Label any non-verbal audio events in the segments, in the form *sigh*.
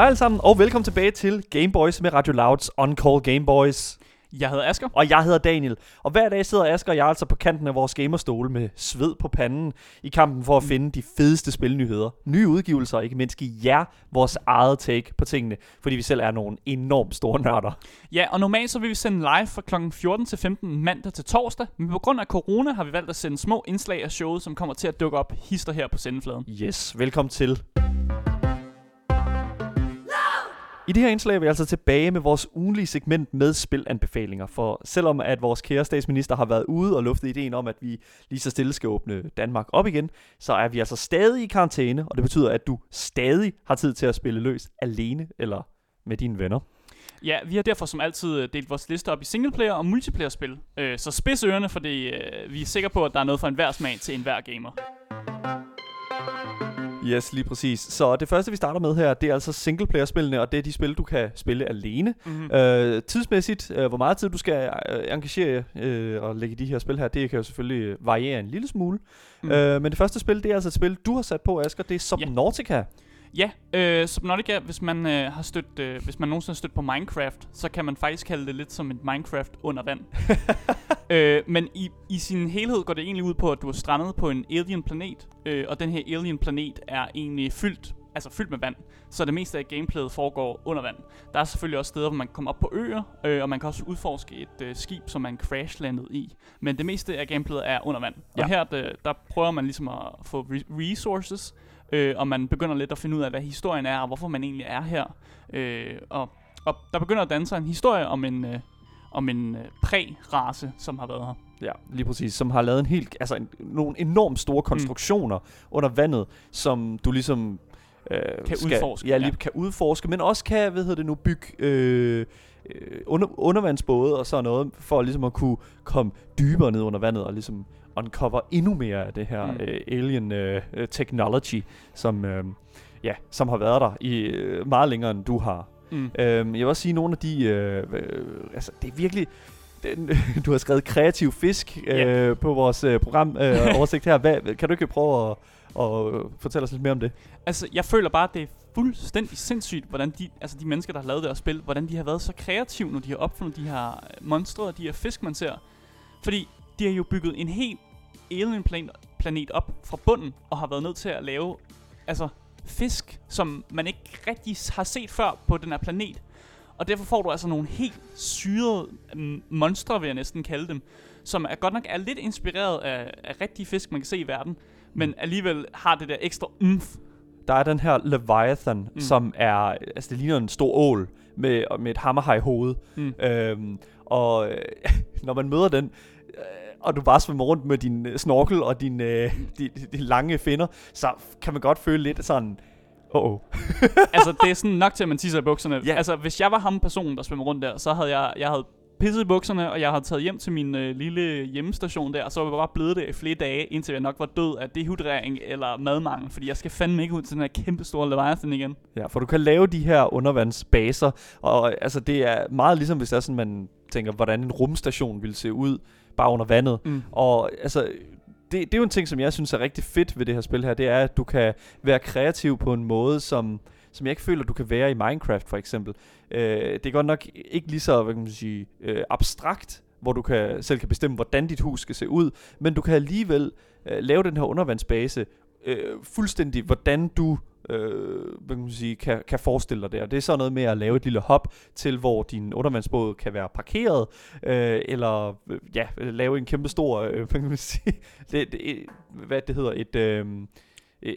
Hej alle sammen, og velkommen tilbage til Gameboys med Radio Louds On Call Gameboys. Jeg hedder Asger. Og jeg hedder Daniel. Og hver dag sidder Asger og jeg altså på kanten af vores gamerstole med sved på panden i kampen for at finde de fedeste spilnyheder, nye udgivelser og ikke mindst give jer vores eget take på tingene, fordi vi selv er nogle enormt store nørder. Ja, og normalt så vil vi sende live fra kl. 14 til 15 mandag til torsdag, men på grund af corona har vi valgt at sende små indslag af showet, som kommer til at dukke op hister her på sendefladen. Yes, velkommen til. I det her indslag er vi altså tilbage med vores ugenlige segment med spilanbefalinger, for selvom at vores kære statsminister har været ude og luftet ideen om, at vi lige så stille skal åbne Danmark op igen, så er vi altså stadig i karantæne, og det betyder, at du stadig har tid til at spille løs alene eller med dine venner. Ja, vi har derfor som altid øh, delt vores liste op i singleplayer og multiplayer-spil, øh, så spids ørerne, fordi øh, vi er sikre på, at der er noget for enhver smag til enhver gamer. Yes, lige præcis. Så det første, vi starter med her, det er altså singleplayer-spillene, og det er de spil, du kan spille alene. Mm-hmm. Øh, tidsmæssigt, øh, hvor meget tid du skal øh, engagere øh, og lægge de her spil her, det kan jo selvfølgelig variere en lille smule. Mm. Øh, men det første spil, det er altså et spil, du har sat på, Asger, det er Subnautica. Yeah. Ja, øh, Subnautica, hvis man øh, har stødt, øh, hvis man nogensinde har stødt på Minecraft, så kan man faktisk kalde det lidt som et Minecraft under vand. *laughs* øh, men i, i sin helhed går det egentlig ud på, at du er strandet på en alien planet, øh, og den her alien planet er egentlig fyldt altså fyldt med vand, så det meste af gameplayet foregår under vand. Der er selvfølgelig også steder, hvor man kan komme op på øer, øh, og man kan også udforske et øh, skib, som man crashlandet i. Men det meste af gameplayet er under vand. Ja. Og her, der, der prøver man ligesom at få resources, øh, og man begynder lidt at finde ud af, hvad historien er, og hvorfor man egentlig er her. Øh, og, og der begynder at danne sig en historie om en, øh, om en øh, præ-race, som har været her. Ja, lige præcis. Som har lavet en helt, altså en, nogle enormt store konstruktioner mm. under vandet, som du ligesom øh, kan skal, udforske. Ja, lige ja. kan udforske, men også kan, hvad hedder det nu, bygge øh, øh, under, undervandsbåde og sådan noget, for ligesom at kunne komme dybere ned under vandet og ligesom uncover endnu mere af det her mm. øh, alien øh, technology, som, øh, ja, som har været der i øh, meget længere end du har. Mm. Øh, jeg vil også sige, nogle af de, øh, øh, altså det er virkelig, den, *laughs* du har skrevet kreativ fisk øh, yeah. på vores øh, program øh, *laughs* oversigt her. Hvad, kan du ikke prøve at, at fortælle os lidt mere om det? Altså, jeg føler bare, at det er fuldstændig sindssygt, hvordan de, altså de mennesker, der har lavet det her spil, hvordan de har været så kreative, når de har opfundet de her monstre og de her fisk, man ser. Fordi de har jo bygget en helt alien planet op fra bunden, og har været nødt til at lave altså, fisk, som man ikke rigtig har set før på den her planet. Og derfor får du altså nogle helt syrede monstre, vil jeg næsten kalde dem, som er godt nok er lidt inspireret af, af rigtige fisk, man kan se i verden, men alligevel har det der ekstra umf. Der er den her Leviathan, mm. som er, altså det ligner en stor ål med, med et hammerhaj hoved. Mm. Øhm, og *laughs* når man møder den, og du bare svømmer rundt med din øh, snorkel og din, øh, *laughs* de, de lange finder, så kan man godt føle lidt sådan, oh oh. *laughs* altså, det er sådan nok til, at man tisser i bukserne. Ja. Altså, hvis jeg var ham personen, der svømmer rundt der, så havde jeg, jeg havde pisset i bukserne, og jeg havde taget hjem til min øh, lille hjemmestation der, og så var jeg bare blevet det i flere dage, indtil jeg nok var død af dehydrering eller madmangel, fordi jeg skal fandme ikke ud til den her kæmpe store Leviathan igen. Ja, for du kan lave de her undervandsbaser, og altså det er meget ligesom, hvis det er sådan, man tænker, hvordan en rumstation ville se ud, bare under vandet. Mm. Og altså, det, det er jo en ting, som jeg synes er rigtig fedt ved det her spil her, det er, at du kan være kreativ på en måde, som, som jeg ikke føler, du kan være i Minecraft for eksempel. Øh, det er godt nok ikke lige så, hvad kan man sige, øh, abstrakt, hvor du kan, selv kan bestemme, hvordan dit hus skal se ud, men du kan alligevel øh, lave den her undervandsbase øh, fuldstændig, hvordan du øh, hvad kan, man sige, kan, kan forestille dig det. Og det er sådan noget med at lave et lille hop til, hvor din undervandsbåd kan være parkeret, øh, eller øh, ja, lave en kæmpe stor, øh, hvad kan man sige, *laughs* det, det, hvad det hedder, et øh,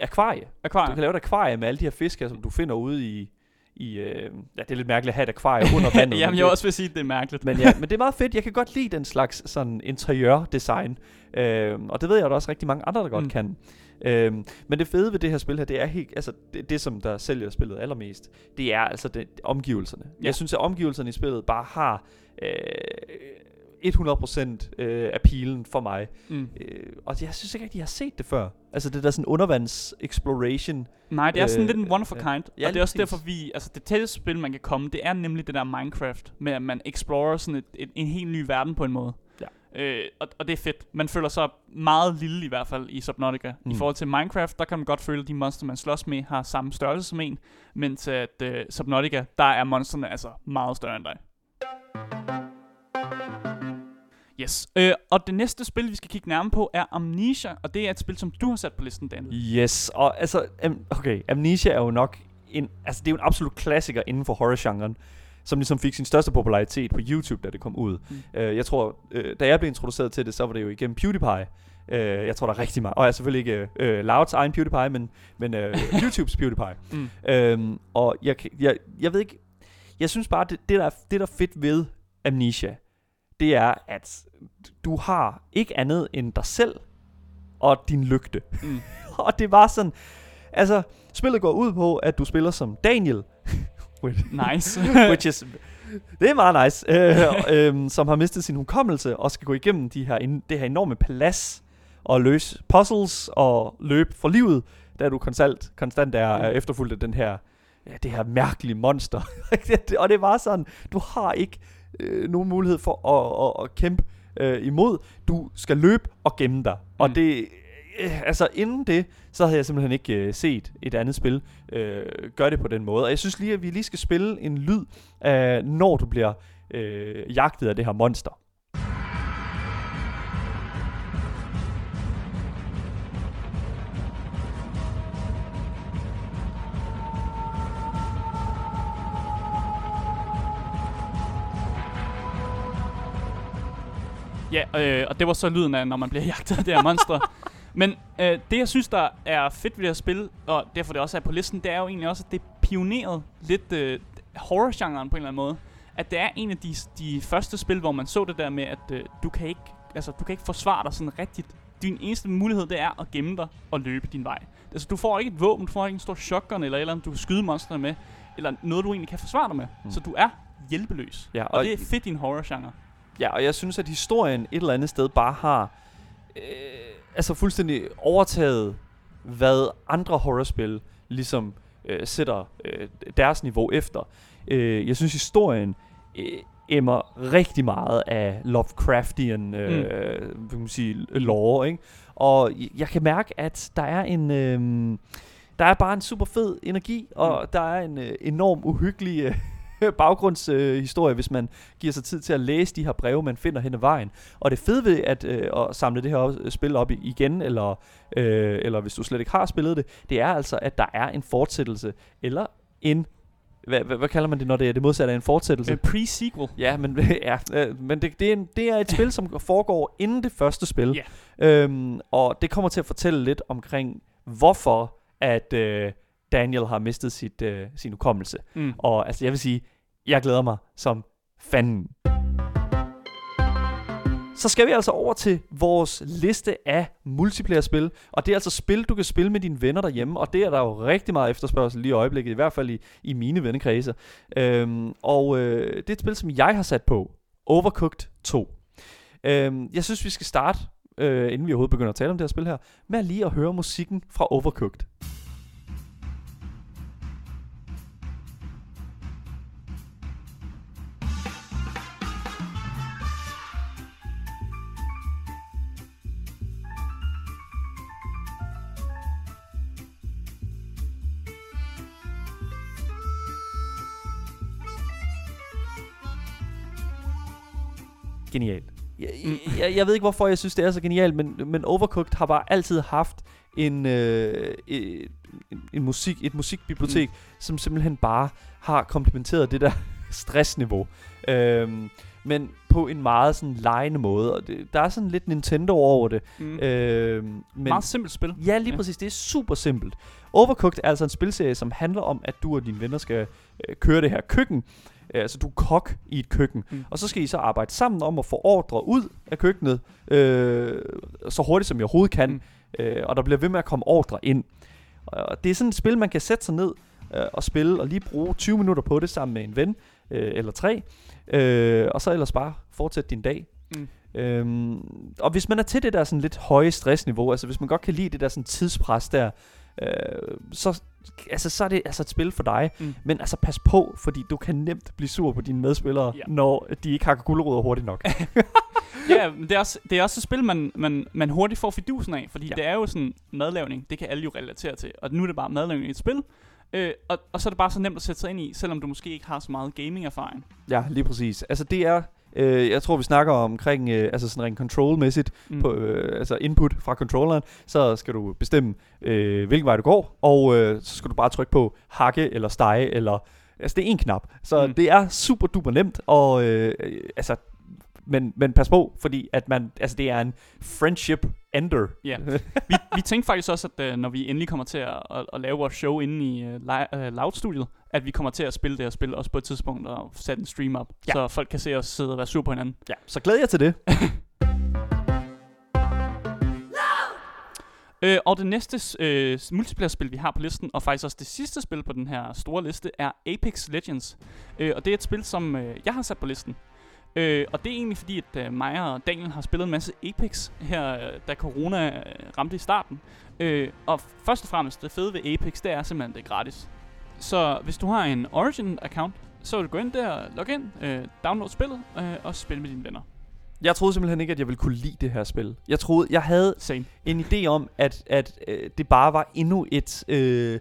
akvarie. akvarie. Du kan lave et akvarie med alle de her fisk, som du finder ude i, i, øh, ja, det er lidt mærkeligt at have et akvarie under *laughs* vandet. Jamen, jeg også vil sige, at det er mærkeligt. men, ja, men det er meget fedt. Jeg kan godt lide den slags sådan interiørdesign. Øh, og det ved jeg, at der også rigtig mange andre, der godt mm. kan. Øhm, men det fede ved det her spil her, det er helt, altså det, det som der sælger spillet allermest, det er altså det, omgivelserne. Ja. Jeg synes, at omgivelserne i spillet bare har øh, 100% øh, appealen for mig. Mm. Øh, og jeg synes ikke rigtig, jeg har set det før. Altså det der sådan undervands exploration. Nej, det er sådan øh, lidt en one of a kind. Ja, og det er også derfor, vi... Altså det tætteste spil, man kan komme, det er nemlig det der Minecraft. Med at man explorer sådan et, et, en helt ny verden på en måde. Øh, og, og det er fedt. Man føler sig meget lille i hvert fald i Subnautica. Mm. I forhold til Minecraft, der kan man godt føle, at de monster, man slås med, har samme størrelse som en. Mens at uh, Subnautica, der er monsterne altså meget større end dig. Yes. Øh, og det næste spil, vi skal kigge nærmere på, er Amnesia, og det er et spil, som du har sat på listen, Daniel. Yes, og altså, am- okay, Amnesia er jo nok en, altså det er jo en absolut klassiker inden for horror-genren, som ligesom fik sin største popularitet på YouTube, da det kom ud. Mm. Uh, jeg tror, uh, da jeg blev introduceret til det, så var det jo igennem PewDiePie. Uh, jeg tror, der er rigtig meget. Og jeg er selvfølgelig ikke uh, Louds egen PewDiePie, men, men uh, *laughs* YouTubes PewDiePie. Mm. Uh, og jeg, jeg, jeg ved ikke, jeg synes bare, det, det, der, er, det der er fedt ved Amnesia, det er, at du har ikke andet end dig selv og din lygte. Mm. *laughs* og det var sådan, altså, spillet går ud på, at du spiller som Daniel. *laughs* nice. *laughs* which is, det er meget nice. Øh, øh, som har mistet sin hukommelse og skal gå igennem de her, det her enorme palads og løse puzzles og løbe for livet, da du konstant, konstant er, er efterfulgt af den her, ja, det her mærkelige monster. og det var sådan, du har ikke øh, nogen mulighed for at, at, at kæmpe øh, imod. Du skal løbe og gemme dig. Mm. Og det, øh, altså inden det, så havde jeg simpelthen ikke øh, set et andet spil øh, gøre det på den måde. Og jeg synes lige, at vi lige skal spille en lyd af, når du bliver øh, jagtet af det her monster. Øh, og det var så lyden af, når man bliver *laughs* jagtet af det her monster. Men øh, det, jeg synes, der er fedt ved det her spil, og derfor det også er på listen, det er jo egentlig også, at det pionerede lidt øh, horror-genren på en eller anden måde. At det er en af de, de første spil, hvor man så det der med, at øh, du kan ikke altså, du kan ikke forsvare dig sådan rigtigt. Din eneste mulighed, det er at gemme dig og løbe din vej. Altså, du får ikke et våben, du får ikke en stor shotgun eller eller andet, du kan skyde monsterne med, eller noget, du egentlig kan forsvare dig med. Mm. Så du er hjælpeløs. Ja, og, og det er fedt i en horror-genre. Ja, og jeg synes, at historien et eller andet sted bare har øh, altså fuldstændig overtaget, hvad andre horrorspil ligesom øh, sætter øh, deres niveau efter. Øh, jeg synes, historien øh, emmer rigtig meget af Lovecraftian øh, mm. man sige, lore, ikke? Og jeg kan mærke, at der er en... Øh, der er bare en super fed energi, og mm. der er en øh, enorm uhyggelig øh, *laughs* baggrundshistorie, øh, hvis man giver sig tid til at læse de her breve, man finder hen ad vejen. Og det fede ved at, øh, at samle det her spil op igen, eller, øh, eller hvis du slet ikke har spillet det, det er altså, at der er en fortsættelse, eller en hvad, hvad, hvad kalder man det, når det er det modsatte af en fortsættelse? En pre-sequel. Ja, men, *laughs* ja, men det, det, er en, det er et spil, som foregår inden det første spil. Yeah. Øhm, og det kommer til at fortælle lidt omkring, hvorfor at øh, Daniel har mistet sit, øh, sin hukommelse. Mm. Og altså, jeg vil sige, jeg glæder mig som fanden. Så skal vi altså over til vores liste af multiplayer-spil. Og det er altså spil, du kan spille med dine venner derhjemme. Og det er der jo rigtig meget efterspørgsel lige i øjeblikket. I hvert fald i, i mine vennekredse. Øhm, og øh, det er et spil, som jeg har sat på. Overcooked 2. Øhm, jeg synes, vi skal starte, øh, inden vi overhovedet begynder at tale om det her spil her, med lige at høre musikken fra Overcooked. Genialt. Jeg, mm. jeg, jeg ved ikke, hvorfor jeg synes, det er så genialt, men, men Overcooked har bare altid haft en, øh, en, en musik, et musikbibliotek, mm. som simpelthen bare har komplementeret det der *laughs* stressniveau. Øhm, men på en meget sådan lejende måde. Og det, der er sådan lidt Nintendo over det. Mm. Øhm, men meget simpelt spil. Ja, lige ja. præcis. Det er super simpelt. Overcooked er altså en spilserie, som handler om, at du og dine venner skal øh, køre det her køkken. Øh, altså du er kok i et køkken, mm. og så skal I så arbejde sammen om at få ordre ud af køkkenet, øh, så hurtigt som I overhovedet kan, mm. øh, og der bliver ved med at komme ordre ind. Og det er sådan et spil, man kan sætte sig ned øh, og spille, og lige bruge 20 minutter på det sammen med en ven, øh, eller tre, øh, og så ellers bare fortsætte din dag. Mm. Øhm, og hvis man er til det der sådan lidt høje stressniveau, altså hvis man godt kan lide det der sådan tidspres der, øh, så, altså, så er det altså et spil for dig. Mm. Men altså pas på, fordi du kan nemt blive sur på dine medspillere, ja. når de ikke hakker guldrødder hurtigt nok. *laughs* ja, men det er, også, det er også et spil, man, man, man hurtigt får fidusen af, fordi Ja. det er jo sådan madlavning, det kan alle jo relatere til, og nu er det bare madlavning i et spil, øh, og, og så er det bare så nemt at sætte sig ind i, selvom du måske ikke har så meget gaming-erfaring. Ja, lige præcis. Altså det er, øh, jeg tror vi snakker omkring, øh, altså sådan rent control-mæssigt, Mm. på, øh, altså input fra controlleren, så skal du bestemme, øh, hvilken vej du går, og øh, så skal du bare trykke på hakke eller stege, eller, altså det er en knap. Så mm. Det er super duper nemt, og øh, altså, men, men pas på, fordi at man, altså det er en friendship ender. Ja. *laughs* vi, vi tænkte faktisk også, at øh, når vi endelig kommer til at, at, at lave vores show inde i li- øh, Loud-studiet, at vi kommer til at spille det her spil også på et tidspunkt og sætte en stream op, Ja. så folk kan se os sidde og være sur på hinanden. ja, så glæder jeg til det. *laughs* Øh, og det næste øh, multiplayer-spil, vi har på listen, og faktisk også det sidste spil på den her store liste, er Apex Legends. Øh, og det er et spil, som øh, jeg har sat på listen. Øh, og det er egentlig fordi, at øh, mig og Daniel har spillet en masse Apex her, øh, da corona øh, ramte i starten. Øh, og først og fremmest, det fede ved Apex, det er simpelthen, det er gratis. Så hvis du har en Origin-account, så vil du gå ind der, logge ind, øh, download spillet øh, og spille med dine venner. Jeg troede simpelthen ikke, at jeg ville kunne lide det her spil. Jeg troede, jeg havde Same. en idé om, at, at øh, det bare var endnu et øh,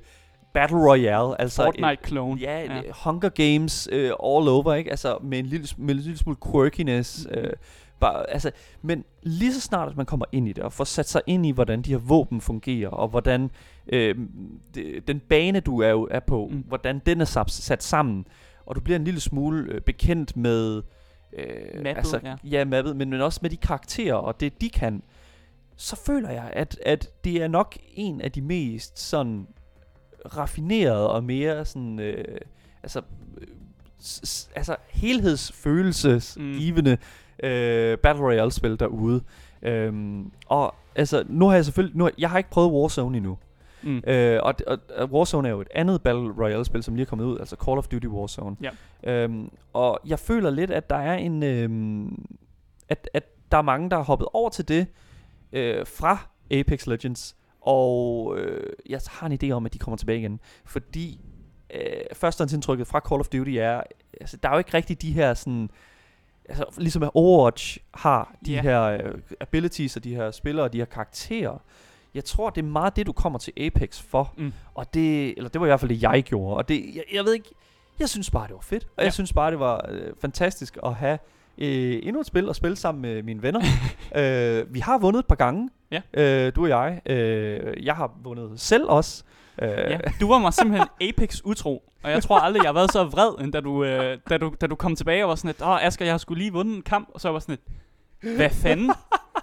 Battle Royale. Altså Fortnite-clone. Ja, ja. Hunger Games øh, all over, ikke? Altså med en lille, med en lille smule quirkiness. Mhm. Øh, bare, altså, men lige så snart, at man kommer ind i det, og får sat sig ind i, hvordan de her våben fungerer, og hvordan øh, det, den bane, du er, er på, mm. Mm. hvordan den er sat, sat sammen, og du bliver en lille smule øh, bekendt med... Øh, Mappet, altså, ja. ja, mappet, men, men også med de karakterer, og det de kan, så føler jeg, at, at det er nok en af de mest sådan raffinerede og mere sådan, øh, altså, øh, s- altså helhedsfølelsesgivende mm. øh, Battle Royale-spil derude. Øhm, og altså, nu har jeg selvfølgelig, nu har, jeg har ikke prøvet Warzone endnu. Mm. Øh, og, og, og Warzone er jo et andet Battle Royale-spil, som lige er kommet ud, altså Call of Duty Warzone. Ja. Øhm, og jeg føler lidt, at der er en, øhm, at, at der er mange, der har hoppet over til det øh, fra Apex Legends, og øh, jeg har en idé om, at de kommer tilbage igen, fordi øh, førstehåndsindtrykket fra Call of Duty er, altså der er jo ikke rigtig de her sådan, altså ligesom at Overwatch har de Ja. her øh, abilities og de her spillere og de her karakterer, jeg tror, det er meget det, du kommer til Apex for. Mm. Og det, eller det var i hvert fald det, jeg gjorde. Og det, jeg, jeg ved ikke, jeg synes bare, det var fedt. Og ja. Jeg synes bare, det var øh, fantastisk at have øh, endnu et spil at spille sammen med mine venner. *laughs* øh, vi har vundet et par gange, Ja. øh, du og jeg. Øh, jeg har vundet selv også. Øh, Ja, *laughs* du var mig simpelthen Apex utro, og jeg tror aldrig, jeg har været så vred, end da du, øh, da du, da du kom tilbage og var sådan et, åh Asger, jeg har skulle lige vundet en kamp, og så var jeg sådan et, hvad fanden?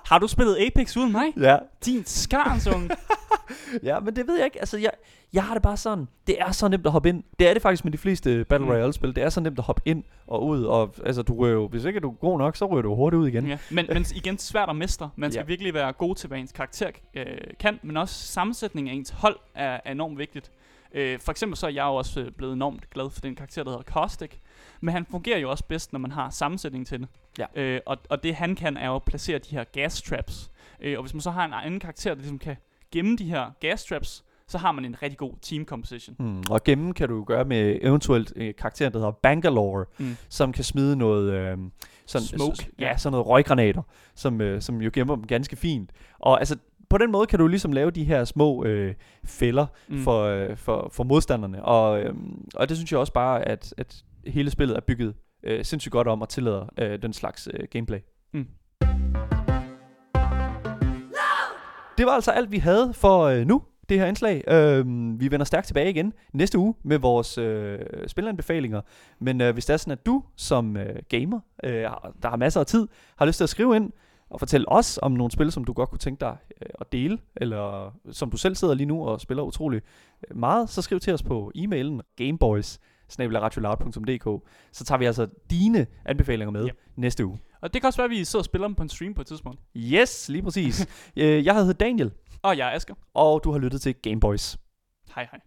Har du spillet Apex uden mig? ja. Din skarnsunge. *laughs* ja, men det ved jeg ikke. Altså, jeg, jeg har det bare sådan. Det er så nemt at hoppe ind. Det er det faktisk med de fleste Battle Mm. Royale-spil. Det er så nemt at hoppe ind og ud. Og altså, du ryger jo, hvis ikke du er god nok, så ryger du hurtigt ud igen. ja. men, men *laughs* igen, svært at mestre. Man skal Ja. ja. virkelig være god til, hvad ens karakter øh, kan, men også sammensætningen af ens hold er, er enormt vigtigt. Øh, for eksempel så er jeg jo også øh, blevet enormt glad for den karakter, der hedder Caustic. Men han fungerer jo også bedst, når man har sammensætning til det. Ja. Øh, og, og det han kan, er jo at placere de her gas traps. Øh, og hvis man så har en anden karakter, der ligesom kan gemme de her gas traps, så har man en rigtig god team composition. Hmm. Og gemme kan du gøre med eventuelt øh, karakteren, der hedder Bangalore, Mm. som kan smide noget... Øh, sådan, Smoke, ja. sådan noget røggranater, som, øh, som jo gemmer dem ganske fint. Og altså, på den måde kan du ligesom lave de her små øh, fælder Mm. for, øh, for, for modstanderne. Og, øh, og det synes jeg også bare, at, at hele spillet er bygget øh, sindssygt godt om og tillader øh, den slags øh, gameplay. Mm. Det var altså alt, vi havde for øh, nu, det her indslag. Øh, vi vender stærkt tilbage igen næste uge med vores øh, spilanbefalinger. Men øh, hvis det er sådan, at du som øh, gamer, øh, der har masser af tid, har lyst til at skrive ind og fortælle os om nogle spil, som du godt kunne tænke dig øh, at dele, eller som du selv sidder lige nu og spiller utrolig øh, meget, så skriv til os på e-mailen gameboys så tager vi altså dine anbefalinger med yep. næste uge. Og det kan også være, at vi sidder og spiller dem på en stream på et tidspunkt. Yes, lige præcis. *laughs* Øh, jeg hedder Daniel, Og jeg er Asger. og du har lyttet til Gameboys. Hej hej.